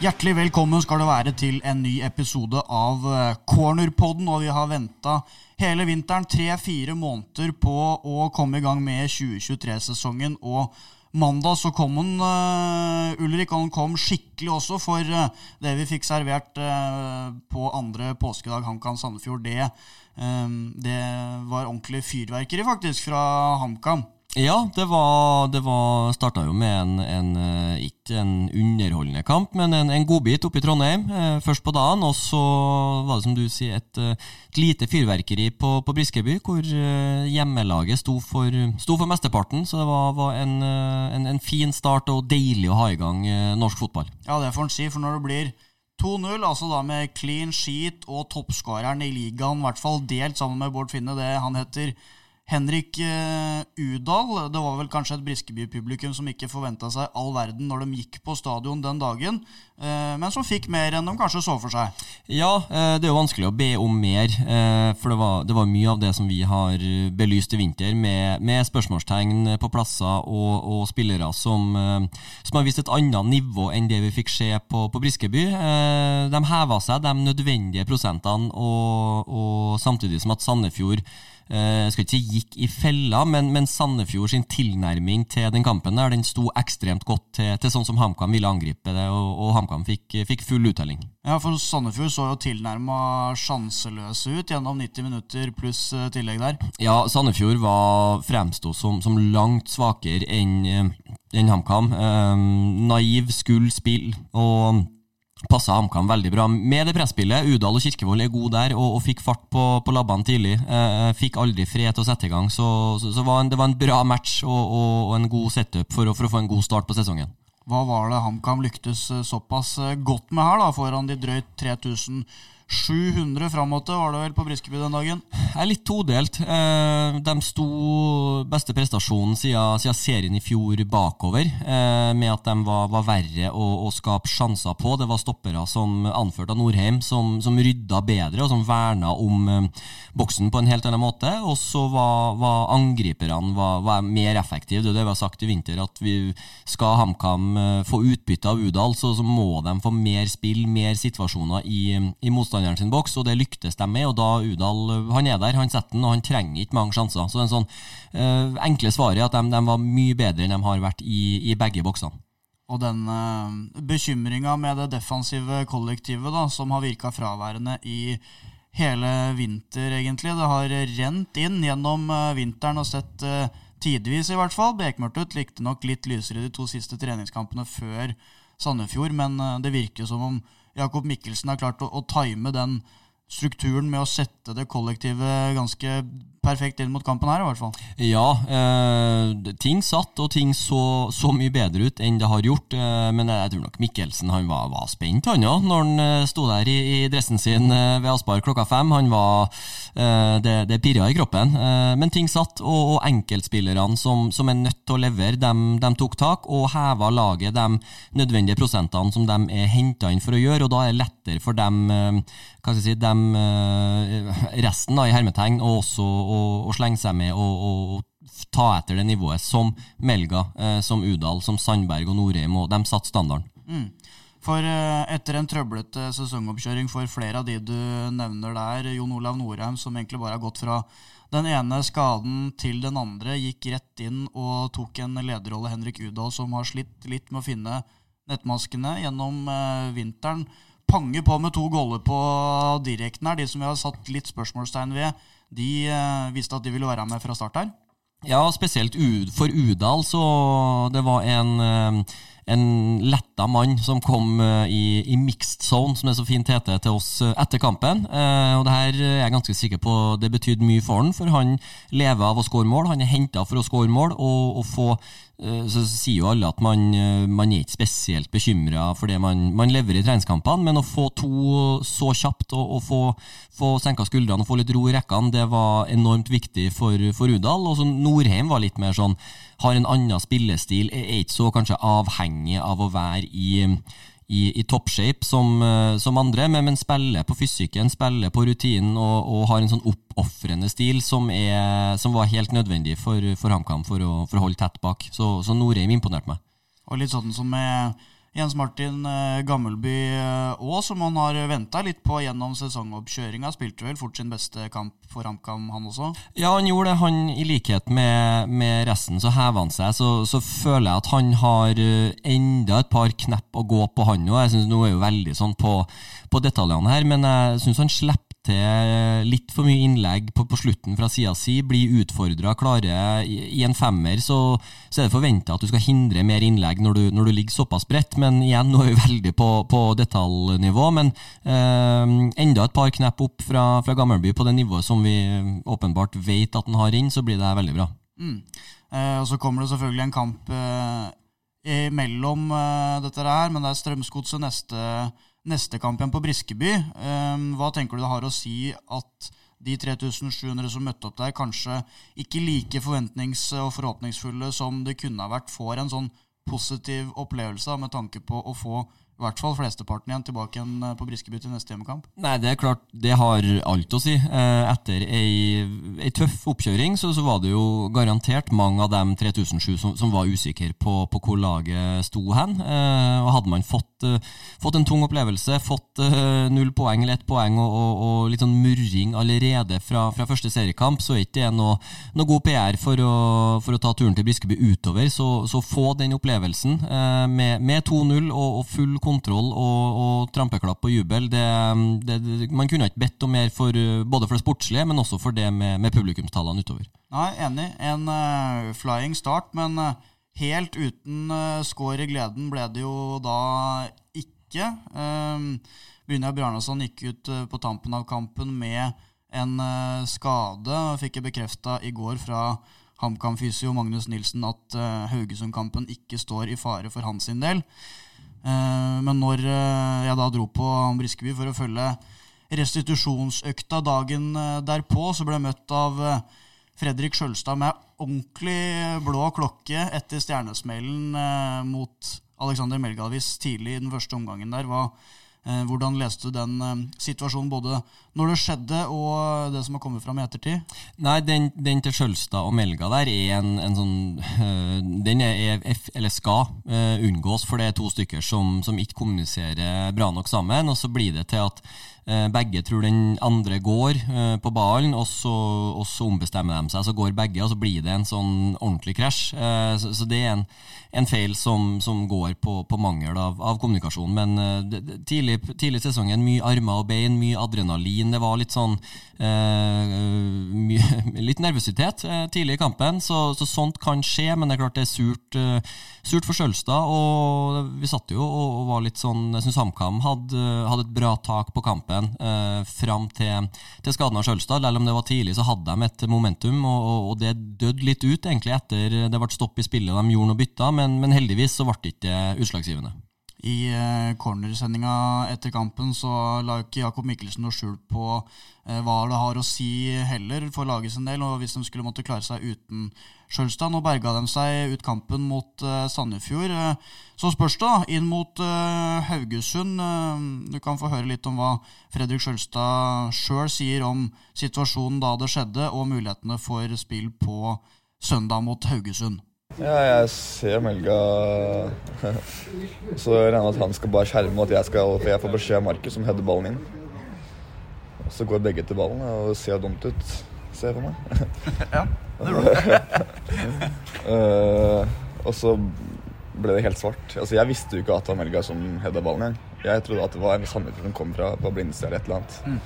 Hjertelig velkommen skal det være til en ny episode av eh, Cornerpodden. Og vi har venta hele vinteren, tre-fire måneder, på å komme i gang med 2023-sesongen. Og mandag så kom han, uh, Ulrik, og han kom skikkelig også. For uh, det vi fikk servert uh, på andre påskedag, HamKam Sandefjord, det, det var ordentlig fyrverkeri, faktisk, fra HamKam. Ja, det var, var starta jo med en, en, eh, ikke en underholdende kamp, men en, en godbit oppe i Trondheim. Eh, først på dagen, og så var det som du sier et, eh, et lite fyrverkeri på, på, Briskeby, hvor hjemmelaget sto for, sto for mesteparten. Så det var, var en, en, fin start og deilig å ha i gang norsk fotball. Ja, det får en si, for når det blir 2-0, altså da med clean sheet og toppskåreren i ligaen, i hvert fall delt sammen med Bård Finne, det han heter Henrik uh, Udal. Det var vel kanskje et Briskeby-publikum som ikke forventa seg all verden når de gikk på stadion den dagen, uh, men som fikk mer enn de kanskje så for seg. Ja, uh, det er jo vanskelig å be om mer, for det var, det var, mye av det som vi har belyst i vinter, med, med spørsmålstegn på plasser og, og spillere som, som, har vist et annet nivå enn det vi fikk se på, på Briskeby. de heva seg de nødvendige prosentene, og, og samtidig som at Sandefjord Eh, jeg skal ikke si gikk i fella, men, men, Sandefjord sin tilnærming til den kampen der, den sto ekstremt godt til, til sånn som HamKam ville angripe det, og, og HamKam fikk, fikk, full uttelling. Ja, for Sandefjord så jo tilnærma sjanseløse ut gjennom 90 minutter pluss eh, tillegg der. Ja, Sandefjord var fremsto som, som langt svakere enn eh, en HamKam. Um, naiv, skuld, spill og Passa HamKam veldig bra med det presspillet. Udal og Kirkevold er gode der og, og fikk fart på, på labbene tidlig. Eh, eh fikk aldri fred til å sette i gang, så, så, så var en, det var en bra match og, og, og en god setup for, for, å få en god start på sesongen. Hva var det HamKam lyktes eh, såpass eh, godt med her, da, foran de drøyt 3000 700 framåt var det vel på Briskeby den dagen? Jeg er litt todelt. Eh, de sto beste prestasjonen siden, siden serien i fjor bakover, eh, med at de var, var verre å, å, skape sjanser på. Det var stoppere som anført av Norheim, som, som rydda bedre og som verna om eh, boksen på en helt annen måte. Og så var, var angriperne var, var, mer effektive. Det er det vi har sagt i vinter, at vi skal HamKam få utbytte av Udal, så, så må de få mer spill, mer situasjoner i, i motstand motstanderen sin boks, og det lyktes de med. og da Udal han er der, han setter den, og han trenger ikke mange sjanser. Så det sånn uh, enkle svaret er at de, de, var mye bedre enn de har vært i, i begge boksene. Og den uh, bekymringa med det defensive kollektivet da, som har virka fraværende i hele vinter, egentlig. Det har rent inn gjennom vinteren og sett tidvis, i hvert fall. Bekmørkt ut. Nok litt lysere de to siste treningskampene før Sandefjord, men det virker som om Jakob Mikkelsen har klart å, å time den strukturen med å sette det kollektivet ganske perfekt inn mot kampen her, i hvert fall. Ja, eh, ting satt, og ting så, så, mye bedre ut enn det har gjort. Eh, men jeg tror nok Mikkelsen han var, var spent, han òg, når han eh, sto der i, i, dressen sin eh, ved Aspar klokka fem. Han var eh, Det, det pirra i kroppen. Eh, men ting satt, og, og enkeltspillerne som, som, er nødt til å levere, de, tok tak og heva laget de nødvendige prosentene som de er henta inn for å gjøre, og da er det lettere for dem, hva skal jeg si, dem resten da, i hermetegn, og også å, slenge seg med og, og, ta etter det nivået, som Melga, eh, som Udal, som Sandberg og Norheim. og De satte standarden. Mm. For eh, etter en trøblete sesongoppkjøring for flere av de du nevner der, Jon Olav Norheim, som egentlig bare har gått fra den ene skaden til den andre, gikk rett inn og tok en lederrolle, Henrik Udal, som har slitt litt med å finne nettmaskene gjennom eh, vinteren. Pange på med to goller på direkten her, de som vi har satt litt spørsmålstegn ved de eh, visste at de ville være med fra start her. Ja, spesielt for Udal, så det var en, eh, en letta mann som kom eh, i, i, mixed zone, som det så fint heter, til oss etter kampen. Og det her er jeg ganske sikker på det betydde mye for han, for han lever av å skåre mål. Han er henta for å skåre mål, og å få så sier jo alle at man, eh, man er ikke spesielt bekymra for det man, man lever i treningskampene, men å få to så kjapt og, og få, få senka skuldrene og få litt ro i rekkene, det var enormt viktig for, for Udal. Og så Norheim var litt mer sånn har en annen spillestil, er ikke så kanskje avhengig av å være i i, i toppshape som, eh, som, andre, men, men, spiller på fysikken, spiller på rutinen og, og har en sånn oppofrende stil som, er, som, var helt nødvendig for, for HamKam for, for, å holde tett bak. Så, så Norheim imponerte meg. Og litt sånn som med Jens Martin eh, Gammelby òg, eh, som han har venta litt på gjennom sesongoppkjøringa. Spilte vel fort sin beste kamp for HamKam, han også? Ja, han gjorde det. Han, I likhet med, med resten, så hever han seg. Så, så, føler jeg at han har eh, enda et par knepp å gå på, han òg. Jeg synes Nå er jo veldig sånn på, på detaljene her, men jeg syns han slipper til litt for mye innlegg på, på slutten fra sida si, blir utfordra, klare i, en femmer, så, så er det forventa at du skal hindre mer innlegg når du, når du ligger såpass bredt. Men igjen, nå er vi veldig på, på detaljnivå. Men eh, enda et par knepp opp fra, fra, Gammelby på det nivået som vi åpenbart vet at han har inn, så blir det veldig bra. Mm. Eh, og så kommer det selvfølgelig en kamp eh, mellom eh, dette her, men det er Strømsgodset neste neste kamp igjen på Briskeby. Ehm, hva tenker du det har å si at de 3700 som møtte opp der, kanskje ikke like forventnings- og forhåpningsfulle som det kunne ha vært, får en sånn positiv opplevelse med tanke på å få i hvert fall flesteparten igjen tilbake igjen eh, på Briskeby til neste hjemmekamp? Nei, Det er klart, det har alt å si. Eh, etter ei, ei tøff oppkjøring så, så, var det jo garantert mange av dem 3007 som, som var usikre på, på, hvor laget sto hen. Eh, og Hadde man fått, fått en tung opplevelse, fått null poeng eller ett poeng og, og, og, litt sånn murring allerede fra, fra første seriekamp, så er ikke det noe, noe god PR for å, for å, ta turen til Briskeby utover. Så, så få den opplevelsen med, med 2-0 og, og full kontroll kontroll og, og trampeklapp og jubel. Det, det, man kunne ikke bedt om mer for, både for det sportslige, men også for det med, med publikumstallene utover. Nei, Enig. En uh, flying start, men uh, helt uten uh, score i gleden ble det jo da ikke. Uh, Brynjar Bjarnason gikk ut på tampen av kampen med en skade. og Fikk jeg bekrefta i går fra HamKam-fysio Magnus Nilsen at Haugesund-kampen ikke står i fare for hans del. Eh, men når eh, jeg da dro på Briskeby for å følge restitusjonsøkta dagen eh, derpå, så ble jeg møtt av Fredrik Sjølstad med ordentlig blå klokke etter stjernesmellen mot Alexander Melgavis tidlig i den første omgangen der. Eh, hvordan leste du den eh, situasjonen, både når det skjedde og det som har kommet fram i ettertid? Nei, Den, den til Skjølstad og Melga der er en, en sånn uh, Den er, eller skal unngås, for det er to stykker som, som ikke kommuniserer bra nok sammen. Og så blir det til at begge tror den andre går på ballen, og så, og så, ombestemmer de seg. Så går begge, og så blir det en sånn ordentlig krasj. Så, så, det er en, en feil som, som går på, på mangel av, av kommunikasjon. Men tidlig i sesongen. Mye armer og bein, mye adrenalin. Det var litt sånn eh, mye, Litt nervøsitet eh, tidlig i kampen. Så, så, sånt kan skje, men det er klart det er surt, eh, surt for Sjølstad. Og vi satt jo og, og var litt sånn Jeg syns HamKam hadde, hadde, et bra tak på kampen eh, fram til, til skaden av Sjølstad. Selv om det var tidlig, så hadde de et momentum, og, og det døde litt ut egentlig etter det ble stopp i spillet. De gjorde noe bytta, men, men heldigvis så ble det ikke utslagsgivende. I eh, cornersendinga etter kampen så la ikke Jakob Mikkelsen noe skjul på eh, hva det har å si heller for laget sin del, og hvis de skulle måtte klare seg uten Sjølstad. Nå berga de seg ut kampen mot eh, Sandefjord. Så spørs det, da, inn mot Haugesund. Du kan få høre litt om hva Fredrik Sjølstad sjøl sier om situasjonen da det skjedde, og mulighetene for spill på søndag mot Haugesund. Ja, jeg ser Melga Så jeg regner med at han skal bare skjerme at jeg skal For jeg får beskjed av Markus som header ballen inn. Og så går begge til ballen, og det ser dumt ut, ser jeg for meg. ja, det er det. uh, og så ble det helt svart. Altså, Jeg visste jo ikke at det var Melga som heada ballen engang. Jeg trodde at det var en Sandefjord som kom fra på blindeste eller et eller annet. Mm.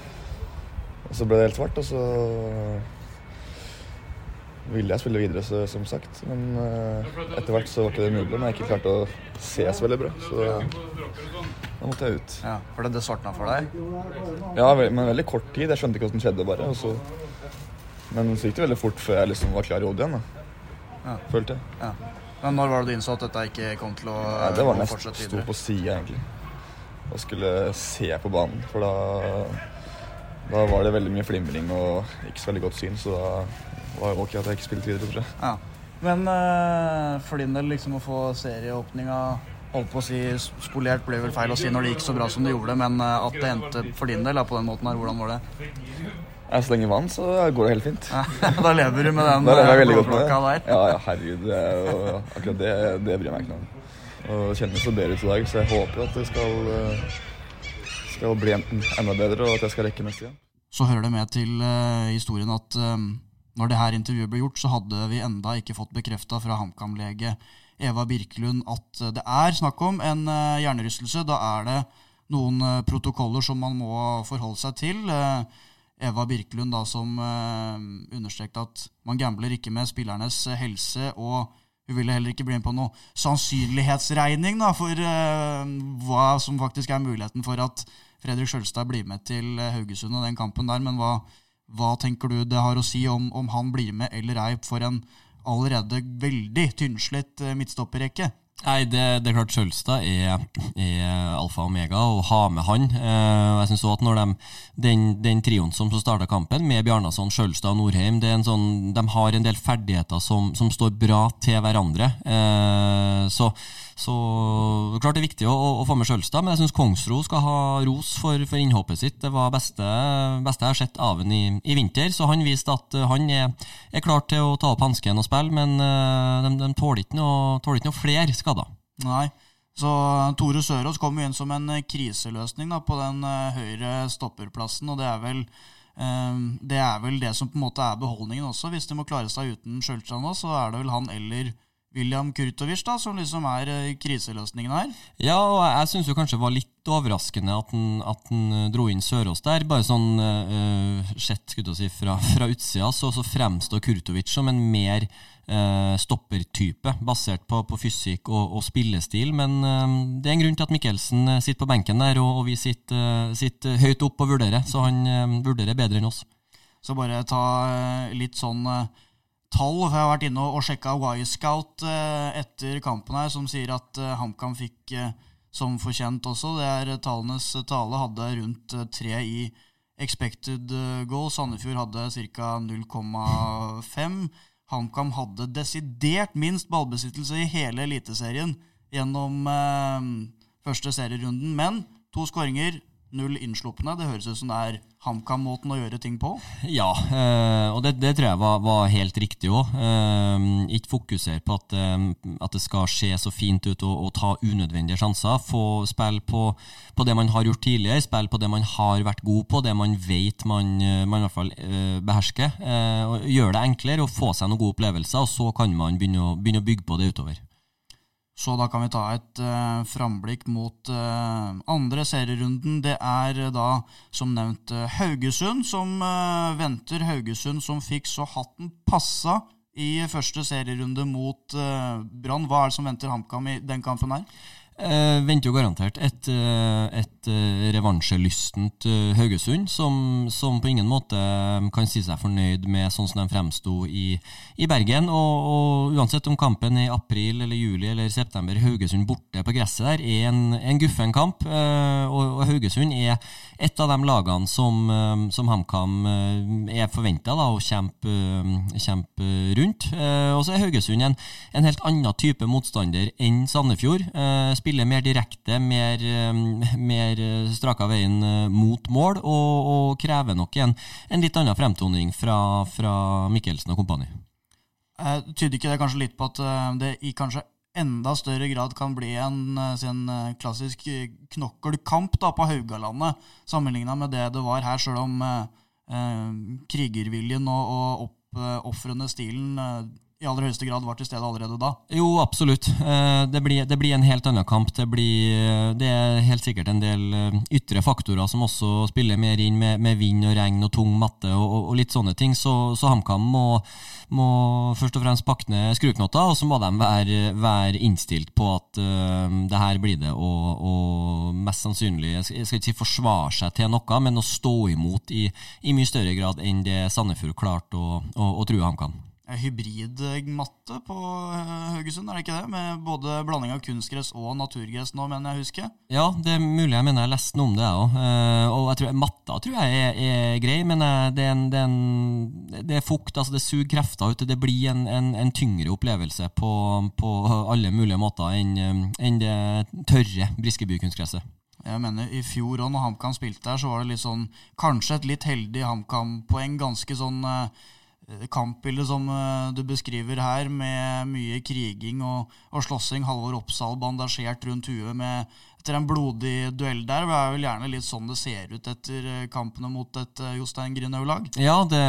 Og så ble det helt svart, og så ville jeg spille videre, så, som sagt. Men uh, etter hvert så var ikke det mulig men jeg ikke klarte å se så veldig bra. Så da måtte jeg ut. Ja, For det svartna for deg? Ja, men veldig kort tid. Jeg skjønte ikke hva som skjedde, bare. Så, men så gikk det veldig fort før jeg liksom var klar i hodet igjen. da. Ja. Følte jeg. Ja. Men når var det du innså at dette ikke kom til å Nei, Det var mest sto på sida, egentlig. Og skulle se på banen. For da, da var det veldig mye flimring og ikke så veldig godt syn, så da var det ok at jeg ikke spilte videre, tror jeg. Ja. Men uh, for din del, liksom å få serieåpninga holdt på å si spolert ble vel feil å si når det gikk så bra som det gjorde, men uh, at det endte for din del på den måten her, hvordan var det? Ja, så lenge vann, så går det helt fint. da lever du med den med det. Der. Ja, ja, herregud. Det er jo, akkurat det, det bryr jeg meg ikke noe om. Og det kjennes så bedre ut i dag, så jeg håper at det skal, eh, skal bli enda bedre, og at jeg skal rekke neste gang. Så hører det med til uh, historien at uh, når det her intervjuet ble gjort, så hadde vi enda ikke fått bekrefta fra HamKam-lege Eva Birkelund at det er snakk om en uh, hjernerystelse. Da er det noen uh, protokoller som man må forholde seg til. Eva Birkelund da som understreket at man gambler ikke med spillernes helse. og hun ville heller ikke bli med på noe sannsynlighetsregning da, for hva som faktisk er muligheten for at Fredrik Sjølstad blir med til Haugesund og den kampen der. Men hva, hva tenker du det har å si om, om han blir med eller ei for en allerede veldig tynnslitt eh, midtstopperrekke? Nei, det, det, er klart Sjølstad er, er, alfa og omega, og ha med han. Eh, jeg synes også at når de, Den, den trioen som starta kampen, med Bjarnason, Sjølstad og Norheim, sånn, de har en del ferdigheter som, som står bra til hverandre. Eh, så så klart det er viktig å, å få med Sjølstad, men jeg syns Kongsro skal ha ros for, for innhoppet sitt. Det var beste, beste jeg har sett av ham i, i, vinter, så han viste at han er, er, klar til å ta opp hansken og spille, men uh, de, de tåler ikke noe, tåler ikke noe flere skader. Nei, så Tore Sørås kom jo inn som en kriseløsning da, på den uh, høyre stopperplassen, og det er vel det er vel det som på en måte er beholdningen også. Hvis de må klare seg uten Sjølstad så er det vel han eller William Kurtovic, da, som liksom er uh, kriseløsningen her. Ja, og jeg syns kanskje det var litt overraskende at han, at han uh, dro inn Sørås der. Bare sånn uh, sett skulle si, fra, fra utsida så, så, fremstår Kurtovic som en mer uh, stoppertype, basert på, på fysikk og, og, spillestil. Men det er en grunn til at Mikkelsen sitter på benken der, og, og vi sitter, sitter, høyt opp og vurderer. Så han vurderer bedre enn oss. Så bare ta litt sånn tall. For jeg har vært inne og sjekka Y-Scout eh, etter kampen her, som sier at eh, HamKam fikk eh, som fortjent også. Det er tallenes tale. Hadde rundt tre i expected goal. Sandefjord hadde ca. 0,5. HamKam hadde desidert minst ballbesittelse i hele Eliteserien gjennom første serierunden. Men to skåringer, null innslupne. Det høres ut som det er HamKam-måten å gjøre ting på? Ja, øh, og det, det, tror jeg var, var helt riktig òg. Eh, ikke fokusere på at, uh, at, det skal se så fint ut og, og ta unødvendige sjanser. Få spille på, på, det man har gjort tidligere, spille på det man har vært god på, det man vet man, man i hvert fall behersker. Gjøre det enklere og få seg noen gode opplevelser, og så kan man begynne å, begynne å bygge på det utover. Så da kan vi ta et uh, framblikk mot uh, andre serierunden. Det er uh, da som nevnt Haugesund som venter. Haugesund som fikk så hatten passa i første serierunde mot Brann. Hva er det som venter HamKam i den kampen her? Eh, venter jo garantert et, eh, et eh, revansjelystent Haugesund, som, som, på ingen måte kan si seg fornøyd med sånn som de fremsto i, i, Bergen. Og, og, uansett om kampen er i april eller juli eller september, Haugesund borte på gresset der, er en, en guffen kamp. Og, og, Haugesund er et av de lagene som, som HamKam er forventa å kjempe, kjempe, rundt. Og så er Haugesund en, en helt annen type motstander enn Sandefjord spiller mer direkte, mer, eh, mer straka veien eh, mot mål, og, og krever nok en, en, litt annen fremtoning fra, fra Mikkelsen og kompani. Eh, tyder ikke det kanskje litt på at det i kanskje enda større grad kan bli en, en klassisk knokkelkamp da, på Haugalandet, sammenligna med det det var her, sjøl om eh, krigerviljen og, og oppofrende stilen i aller høyeste grad var til stede allerede da? Jo, absolutt. Eh, det blir, det blir en helt annen kamp. Det, blir, det, er helt sikkert en del eh, ytre faktorer som også spiller mer inn, med, med vind og regn og tung matte og, og, litt sånne ting. Så, så HamKam må, må, først og fremst pakke ned skruknotter, og så må de være, være innstilt på at uh, det her blir det, og, mest sannsynlig Jeg skal ikke si forsvare seg til noe, men å stå imot i, i mye større grad enn det Sandefjord klarte å, å, å true HamKam hybridmatte på eh, Haugesund, er det ikke det? Med både blanding av kunstgress og naturgress nå, mener jeg husker. Ja, det er mulig jeg mener jeg leste noe om det, òg. Eh, og jeg tror, matta tror jeg er, er grei, men eh, det er, en, det, er en, det er, fukt, altså det suger krefter ut. Det blir en, en, en tyngre opplevelse på, på, alle mulige måter enn, en det tørre Briskeby-kunstgresset. Jeg mener, I fjor òg, når HamKam spilte der, så var det litt sånn Kanskje et litt heldig HamKam-poeng. Ganske sånn eh, kampbildet som eh, du beskriver her, med mye kriging og, og slåssing. Halvor Oppsal bandasjert rundt huet med, etter en blodig duell der. Det er vel gjerne litt sånn det ser ut etter eh, kampene mot et eh, Jostein Grindhaug-lag. Ja, det,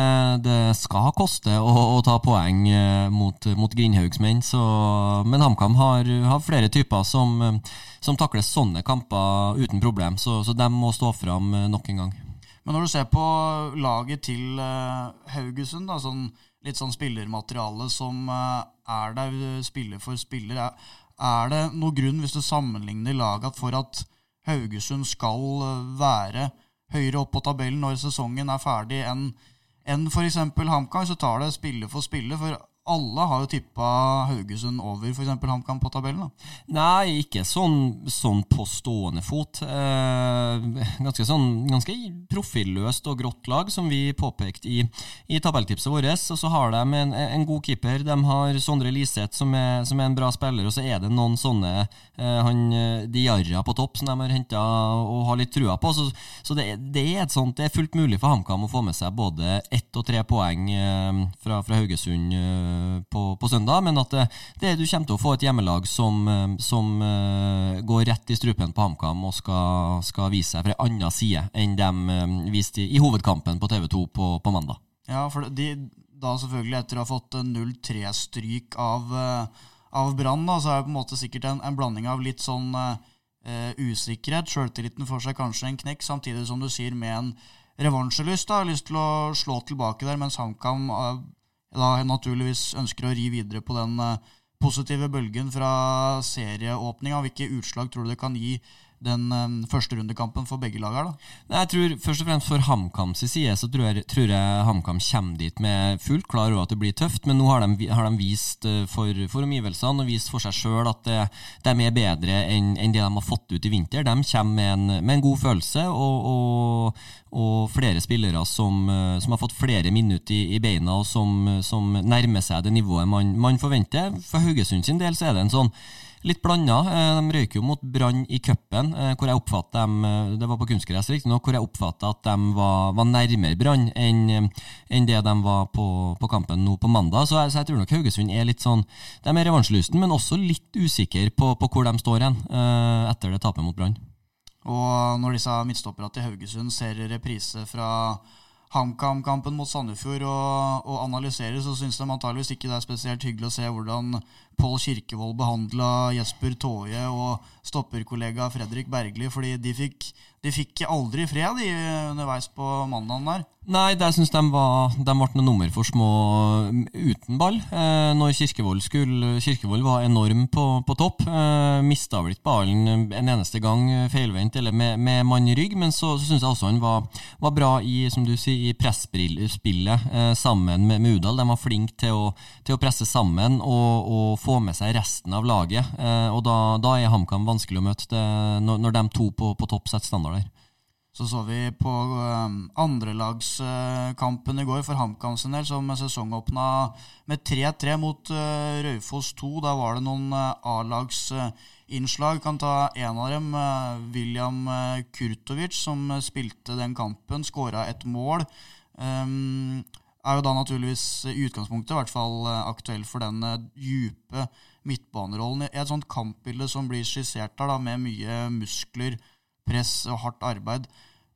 det, skal koste å, å ta poeng eh, mot, mot Grindhaugsmenn. Så, men HamKam har, har, flere typer som, som, takler sånne kamper uten problem, så, så de må stå fram nok en gang. Men når du ser på laget til Haugesund, da, sånn, litt sånn spillermateriale som er der spiller for spiller, er, er det noen grunn, hvis du sammenligner laga, for at Haugesund skal eh, være høyere opp på tabellen når sesongen er ferdig, enn enn f.eks. HamKam, så tar det spiller for spiller. For alle har jo tippa Haugesund over f.eks. HamKam på tabellen? da. Nei, ikke sånn, sånn på stående fot. Eh, ganske, sånn, ganske profilløst og grått lag, som vi påpekte i, i tabelltipset vårt. Og så har de en, en, god keeper. De har Sondre Liseth, som er, som er en bra spiller. Og så er det noen sånne eh, han, Diarra på topp som de har henta og har litt trua på. Så, så det, det, er sånt, det er fullt mulig for HamKam å få med seg både ett og tre poeng eh, fra, fra Haugesund eh, på, på, søndag, men at det, du kommer til å få et hjemmelag som, eh, som uh, går rett i strupen på HamKam og skal, skal, vise seg fra en annen side enn de um, viste i, i, hovedkampen på TV2 på, på, mandag. Ja, for de, da selvfølgelig etter å ha fått 0-3-stryk av, av Brann, så er det på en måte sikkert en, en blanding av litt sånn uh, usikkerhet. Sjøltilliten får seg kanskje en knekk, samtidig som du sier med en revansjelyst. da, Lyst til å slå tilbake der, mens HamKam da naturligvis ønsker å ri videre på den eh, positive bølgen fra serieåpninga. Hvilke utslag tror du det kan gi den um, første rundekampen for begge lag her? da? Jeg tror Først og fremst for HamKams side så tror jeg, tror jeg HamKam kommer dit med fullt klar over at det blir tøft, men nå har de, har de vist uh, for, for, omgivelsene og vist for seg sjøl at det, de er bedre enn, en det de har fått ut i vinter. De kommer med en, med en god følelse og, og, og, flere spillere som, som, har fått flere minutter i, i beina og som, som, nærmer seg det nivået man, man forventer. For Haugesund sin del så er det en sånn litt blanda. Eh, de røyker jo mot Brann i cupen, eh, hvor jeg oppfatter dem eh, Det var på kunstgress, riktignok, hvor jeg oppfatter at de var, var nærmere Brann enn, enn det de var på, på, kampen nå på mandag. Så jeg, så jeg, tror nok Haugesund er litt sånn De er revansjelysten, men også litt usikre på, på, hvor de står hen etter det tapet mot Brann. Og når disse midtstopperne til Haugesund ser reprise fra HamKam-kampen mot Sandefjord og, og analysere, så syns de antageligvis ikke det er spesielt hyggelig å se hvordan Pål Kirkevold behandla Jesper Taaje og stopperkollega Fredrik Bergli, fordi de fikk de fikk aldri fred de, underveis på mandagen der. Nei, der syns de, de ble noen nummer for små uten ball. Eh, når Kirkevold, skulle, Kirkevold var enorm på, på topp. Eh, Mista vel ikke ballen en eneste gang feilvendt eller med, med mann i rygg, men så, så syns jeg også han var, var, bra i som du sier, i presspillet eh, sammen med, med, Udal. De var flinke til å, til å presse sammen og, og, få med seg resten av laget. Eh, og da, da er HamKam vanskelig å møte det, når, når de to på, på topp setter standard. Så så vi på um, andrelagskampen i går for HamKam sin del, som sesongåpna med 3-3 mot uh, Raufoss 2. Da var det noen uh, A-lagsinnslag. Kan ta en av dem. Uh, William Kurtovic, som spilte den kampen, skåra et mål. Um, er jo da naturligvis i utgangspunktet i hvert fall aktuell for den dype midtbanerollen. I et sånt kampbilde som blir skissert der, da, med mye muskler press og hardt arbeid,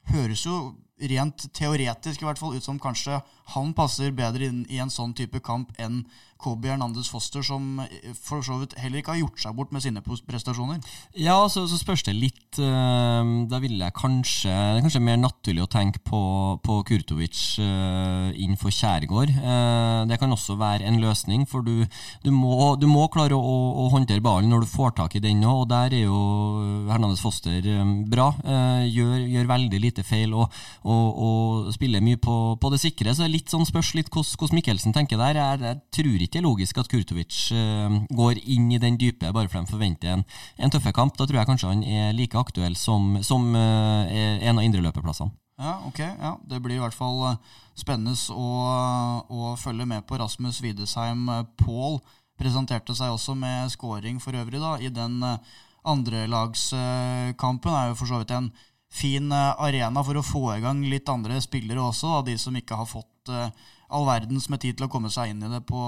høres jo rent teoretisk i hvert fall ut som kanskje han passer bedre inn i en sånn type kamp enn Kobi Hernandez Foster, som for så vidt heller ikke har gjort seg bort med sine prestasjoner. Ja, så, så spørs det litt uh, Da ville jeg kanskje Det er kanskje mer naturlig å tenke på, på Kurtovic inn innenfor Kjærgaard. Uh, det kan også være en løsning, for du, du, må, du må, klare å, å, håndtere ballen når du får tak i den nå, og der er jo Hernandez Foster bra. Gjør, gjør, veldig lite feil og, og, og spiller mye på, på, det sikre. Så det litt sånn spørs litt hvordan Mikkelsen tenker der. Jeg, jeg tror ikke det er logisk at Kurtovic uh, går inn i den dype bare for de forventer en, en tøffe kamp. Da tror jeg kanskje han er like aktuell som, som uh, en av indreløperplassene. Ja, ok. Ja, det blir i hvert fall eh, spennende å, å følge med på. Rasmus Widesheim Paul presenterte seg også med scoring for øvrig da, i den andrelagskampen. er jo for så vidt en fin arena for å få i gang litt andre spillere også, av de som ikke har fått all verdens med tid til å komme seg inn i det på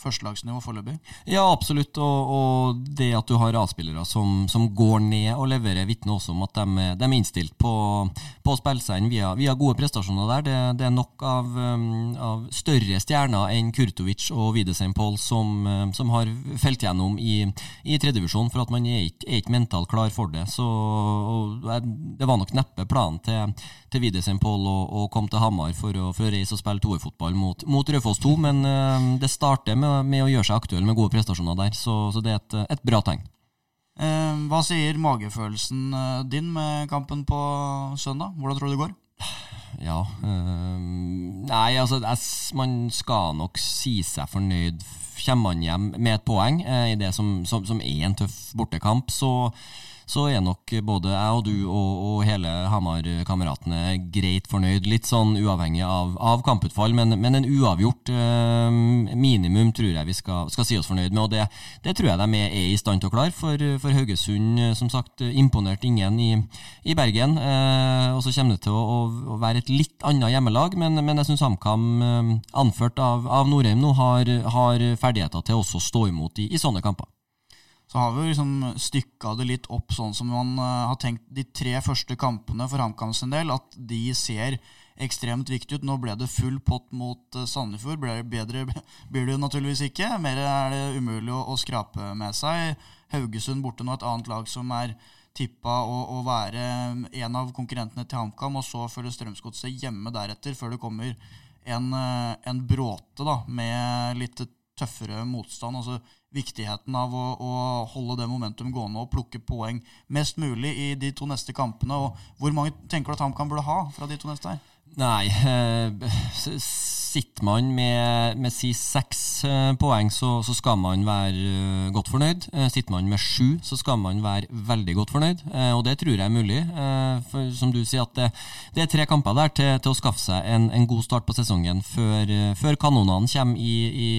førstelagsnivå foreløpig. Ja, absolutt. Og, og, det at du har A-spillere som, som, går ned og leverer, vitner også om at de, de er innstilt på, på å spille seg inn via, via, gode prestasjoner der. Det, det er nok av, um, av, større stjerner enn Kurtovic og Widesein Pohl som, um, som, har felt gjennom i, i tredjevisjon, for at man er ikke, er ikke mentalt klar for det. Så det var nok neppe planen til, til Widesein Pohl å komme til Hamar for å, for å reise og spille toerfotball mot, mot Raufoss 2, men uh, det starter med, med, å gjøre seg aktuell med gode prestasjoner der, så, så det er et, et bra tegn. Eh, hva sier magefølelsen eh, din med kampen på søndag? Hvordan tror du det går? Ja øh, Nei, altså man skal nok si seg fornøyd. Kommer man hjem med et poeng øh, i det som, som, som er en tøff bortekamp, så så er nok både jeg og du og, og hele Hamar-kameratene greit fornøyd. Litt sånn uavhengig av, av kamputfall, men, men, en uavgjort eh, minimum tror jeg vi skal, skal, si oss fornøyd med. Og det, det tror jeg de er, i stand til å klare. For, for Haugesund, eh, som sagt, imponerte ingen i, i Bergen. Eh, og så kommer det til å, å, være et litt annet hjemmelag, men, men jeg syns HamKam, eh, anført av, av Norheim, nå har, har ferdigheter til også å stå imot i, i sånne kamper så har vi liksom stykka det litt opp sånn som man uh, har tenkt de tre første kampene for HamKam sin del, at de ser ekstremt viktig ut. Nå ble det full pott mot uh, Sandefjord. Det bedre blir det jo naturligvis ikke. Mer er det umulig å, å skrape med seg. Haugesund borte nå, et annet lag som er tippa å, å være en av konkurrentene til HamKam, og så følger Strømsgodset hjemme deretter, før det kommer en, uh, en bråte da, med litt tøffere motstand. altså viktigheten av å, å, holde det momentum gående og plukke poeng mest mulig i de to neste kampene. og Hvor mange tenker du at HamKam burde ha fra de to neste her? Nei, eh, sitter man med, med si seks eh, poeng, så, så, skal man være eh, godt fornøyd. Sitter man med sju, så skal man være veldig godt fornøyd. Og det tror jeg er mulig. For som du sier, at det, det er tre kamper der til, til å skaffe seg en, en, god start på sesongen før, før kanonene kommer i, i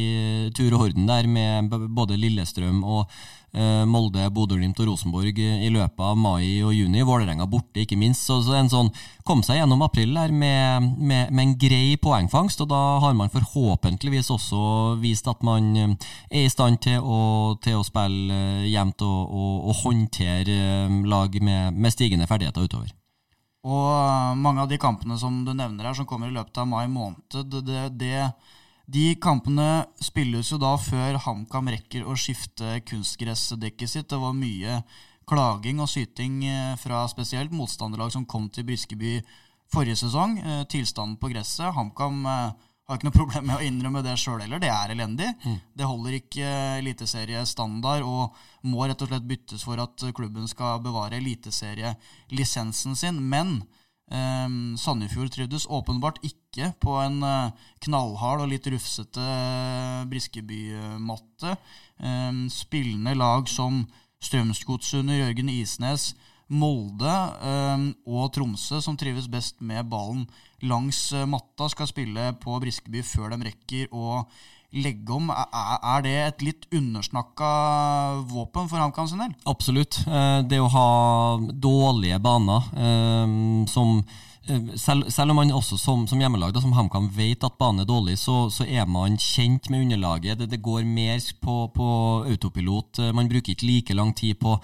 tur og orden der med både Lillestrøm og Eh, Molde, Bodø-Glimt og Rosenborg i løpet av mai og juni. Vålerenga borte, ikke minst. Så, en sånn, kom seg gjennom april der med, med, med, en grei poengfangst. Og da har man forhåpentligvis også vist at man eh, er i stand til å, til å spille eh, jevnt og, og, og, håndtere lag med, med stigende ferdigheter utover. Og mange av de kampene som du nevner her, som kommer i løpet av mai måned, det, det de kampene spilles jo da før HamKam rekker å skifte kunstgressdekket sitt. Det var mye klaging og syting eh, fra spesielt motstanderlag som kom til Briskeby forrige sesong. Eh, tilstanden på gresset. HamKam eh, har ikke noe problem med å innrømme det sjøl heller. Det er elendig. Mm. Det holder ikke eliteseriestandard og må rett og slett byttes for at klubben skal bevare eliteserielisensen sin. Men Sandefjord trivdes åpenbart ikke på en uh, knallhard og litt rufsete uh, Briskeby-matte. Um, spillende lag som Strømsgodset Jørgen Isnes, Molde um, og Tromsø, som trives best med ballen langs uh, matta, skal spille på Briskeby før de rekker å legge om. Er det et litt undersnakka våpen for HamKam sin del? Absolutt. Eh, det å ha dårlige baner eh, som eh, selv, selv, om man også som, som hjemmelag da, som HamKam vet at banen er dårlig, så, så, er man kjent med underlaget. Det, det går mer på, på, autopilot. Man bruker ikke like lang tid på,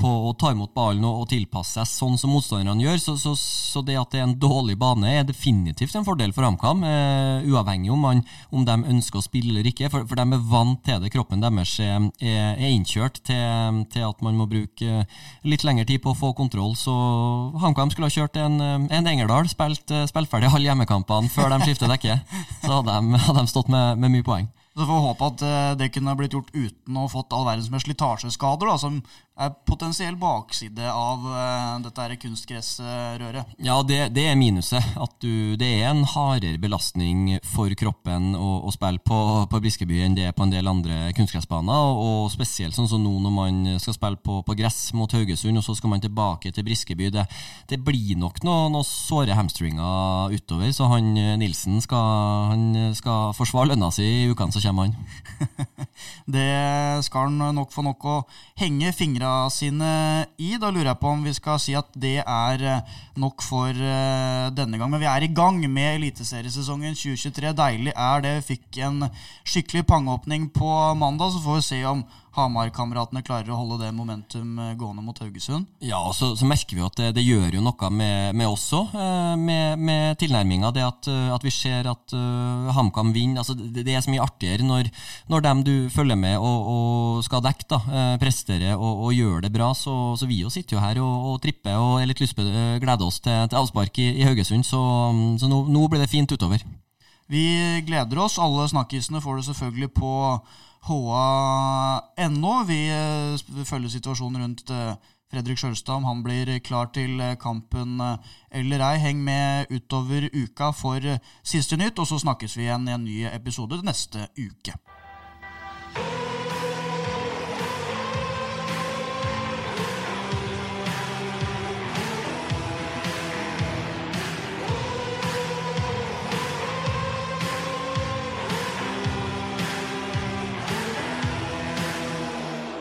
på å ta imot ballen og, og tilpasse seg sånn som motstanderne gjør. Så, så, så, det at det er en dårlig bane, er definitivt en fordel for HamKam. Eh, uavhengig om, man, om de ønsker å spille eller ikke, for, for de er vant til det. Kroppen deres er, er, innkjørt til, til, at man må bruke litt lengre tid på å få kontroll. Så HamKam skulle ha kjørt en, en Engerdal, spilt, spilt ferdig alle hjemmekampene før de skifter dekke. Så hadde de, hadde de stått med, med mye poeng. Så får vi håpe at eh, det kunne blitt gjort uten å fått all verdens med slitasjeskader, da, som er potensiell bakside av uh, dette kunstgressrøret. Ja, det, det, er minuset. At du, det er en hardere belastning for kroppen å, å spille på, på, Briskeby enn det er på en del andre kunstgressbaner. Og, spesielt sånn som nå når man skal spille på, på, gress mot Haugesund, og så skal man tilbake til Briskeby. Det, det blir nok noen noe såre hamstringer utover, så han Nilsen skal, han skal forsvare lønna si i ukene som kommer, han. det skal han nok få nok å henge fingra sine i. Da lurer jeg på om vi skal si at det er eh, nok for uh, denne gang. Men vi er i gang med eliteseriesesongen 2023. Deilig er det. Vi fikk en skikkelig pangeåpning på mandag, så får vi se om Hamar-kameratene klarer å holde det momentum eh, gående mot Haugesund? Ja, og så, så merker vi at det, det, gjør jo noe med, med oss òg, eh, med, med tilnærminga. Det at, eh, at, vi ser at uh, HamKam vinner. Altså, det, det, er så mye artigere når, når dem du følger med og, og skal dekke, da, presterer og, og gjør det bra. Så, så vi jo sitter jo her og, og tripper og er litt lyst gleder oss til, til avspark i, i, Haugesund. Så, så nå, nå blir det fint utover. Vi gleder oss. Alle snakkisene får det selvfølgelig på HA.no. Vi uh, følger situasjonen rundt uh, Fredrik Sjølstad, om han blir klar til uh, kampen eller ei. Heng med utover uka for siste nytt, og så snakkes vi igjen i en ny episode neste uke.